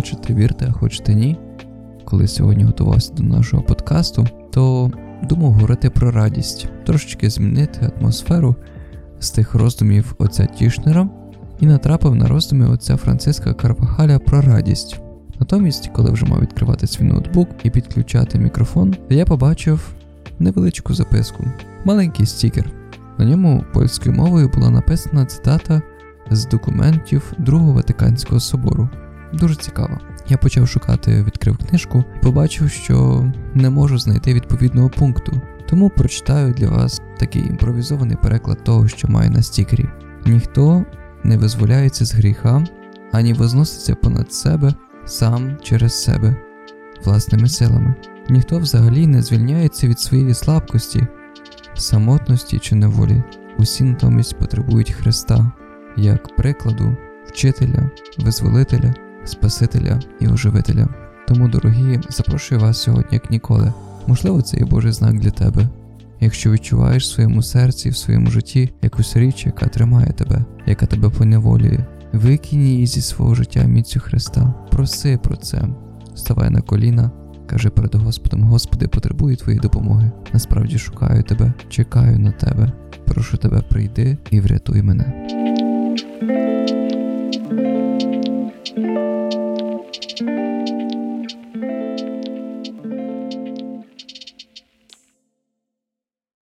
хочете вірте, а хочете ні. Коли сьогодні готувався до нашого подкасту, то думав говорити про радість, трошечки змінити атмосферу з тих роздумів отця Тішнера і натрапив на роздуми отця Франциска Карвахаля про радість. Натомість, коли вже мав відкривати свій ноутбук і підключати мікрофон, я побачив невеличку записку, маленький стікер. На ньому польською мовою була написана цитата з документів Другого Ватиканського собору. Дуже цікаво. Я почав шукати, відкрив книжку і побачив, що не можу знайти відповідного пункту. Тому прочитаю для вас такий імпровізований переклад того, що маю на стікері. Ніхто не визволяється з гріха, ані возноситься понад себе сам через себе, власними силами. Ніхто взагалі не звільняється від своєї слабкості, самотності чи неволі. Усі натомість потребують Христа як прикладу, вчителя, визволителя, Спасителя і оживителя. Тому, дорогі, запрошую вас сьогодні як ніколи. Можливо, це є Божий знак для тебе. Якщо відчуваєш в своєму серці, в своєму житті якусь річ, яка тримає тебе, яка тебе поневолює, викинь її зі свого життя міцю Христа. Проси про це, ставай на коліна, кажи перед Господом: Господи, потребую твоєї допомоги. Насправді шукаю тебе, чекаю на тебе. Прошу тебе, прийди і врятуй мене.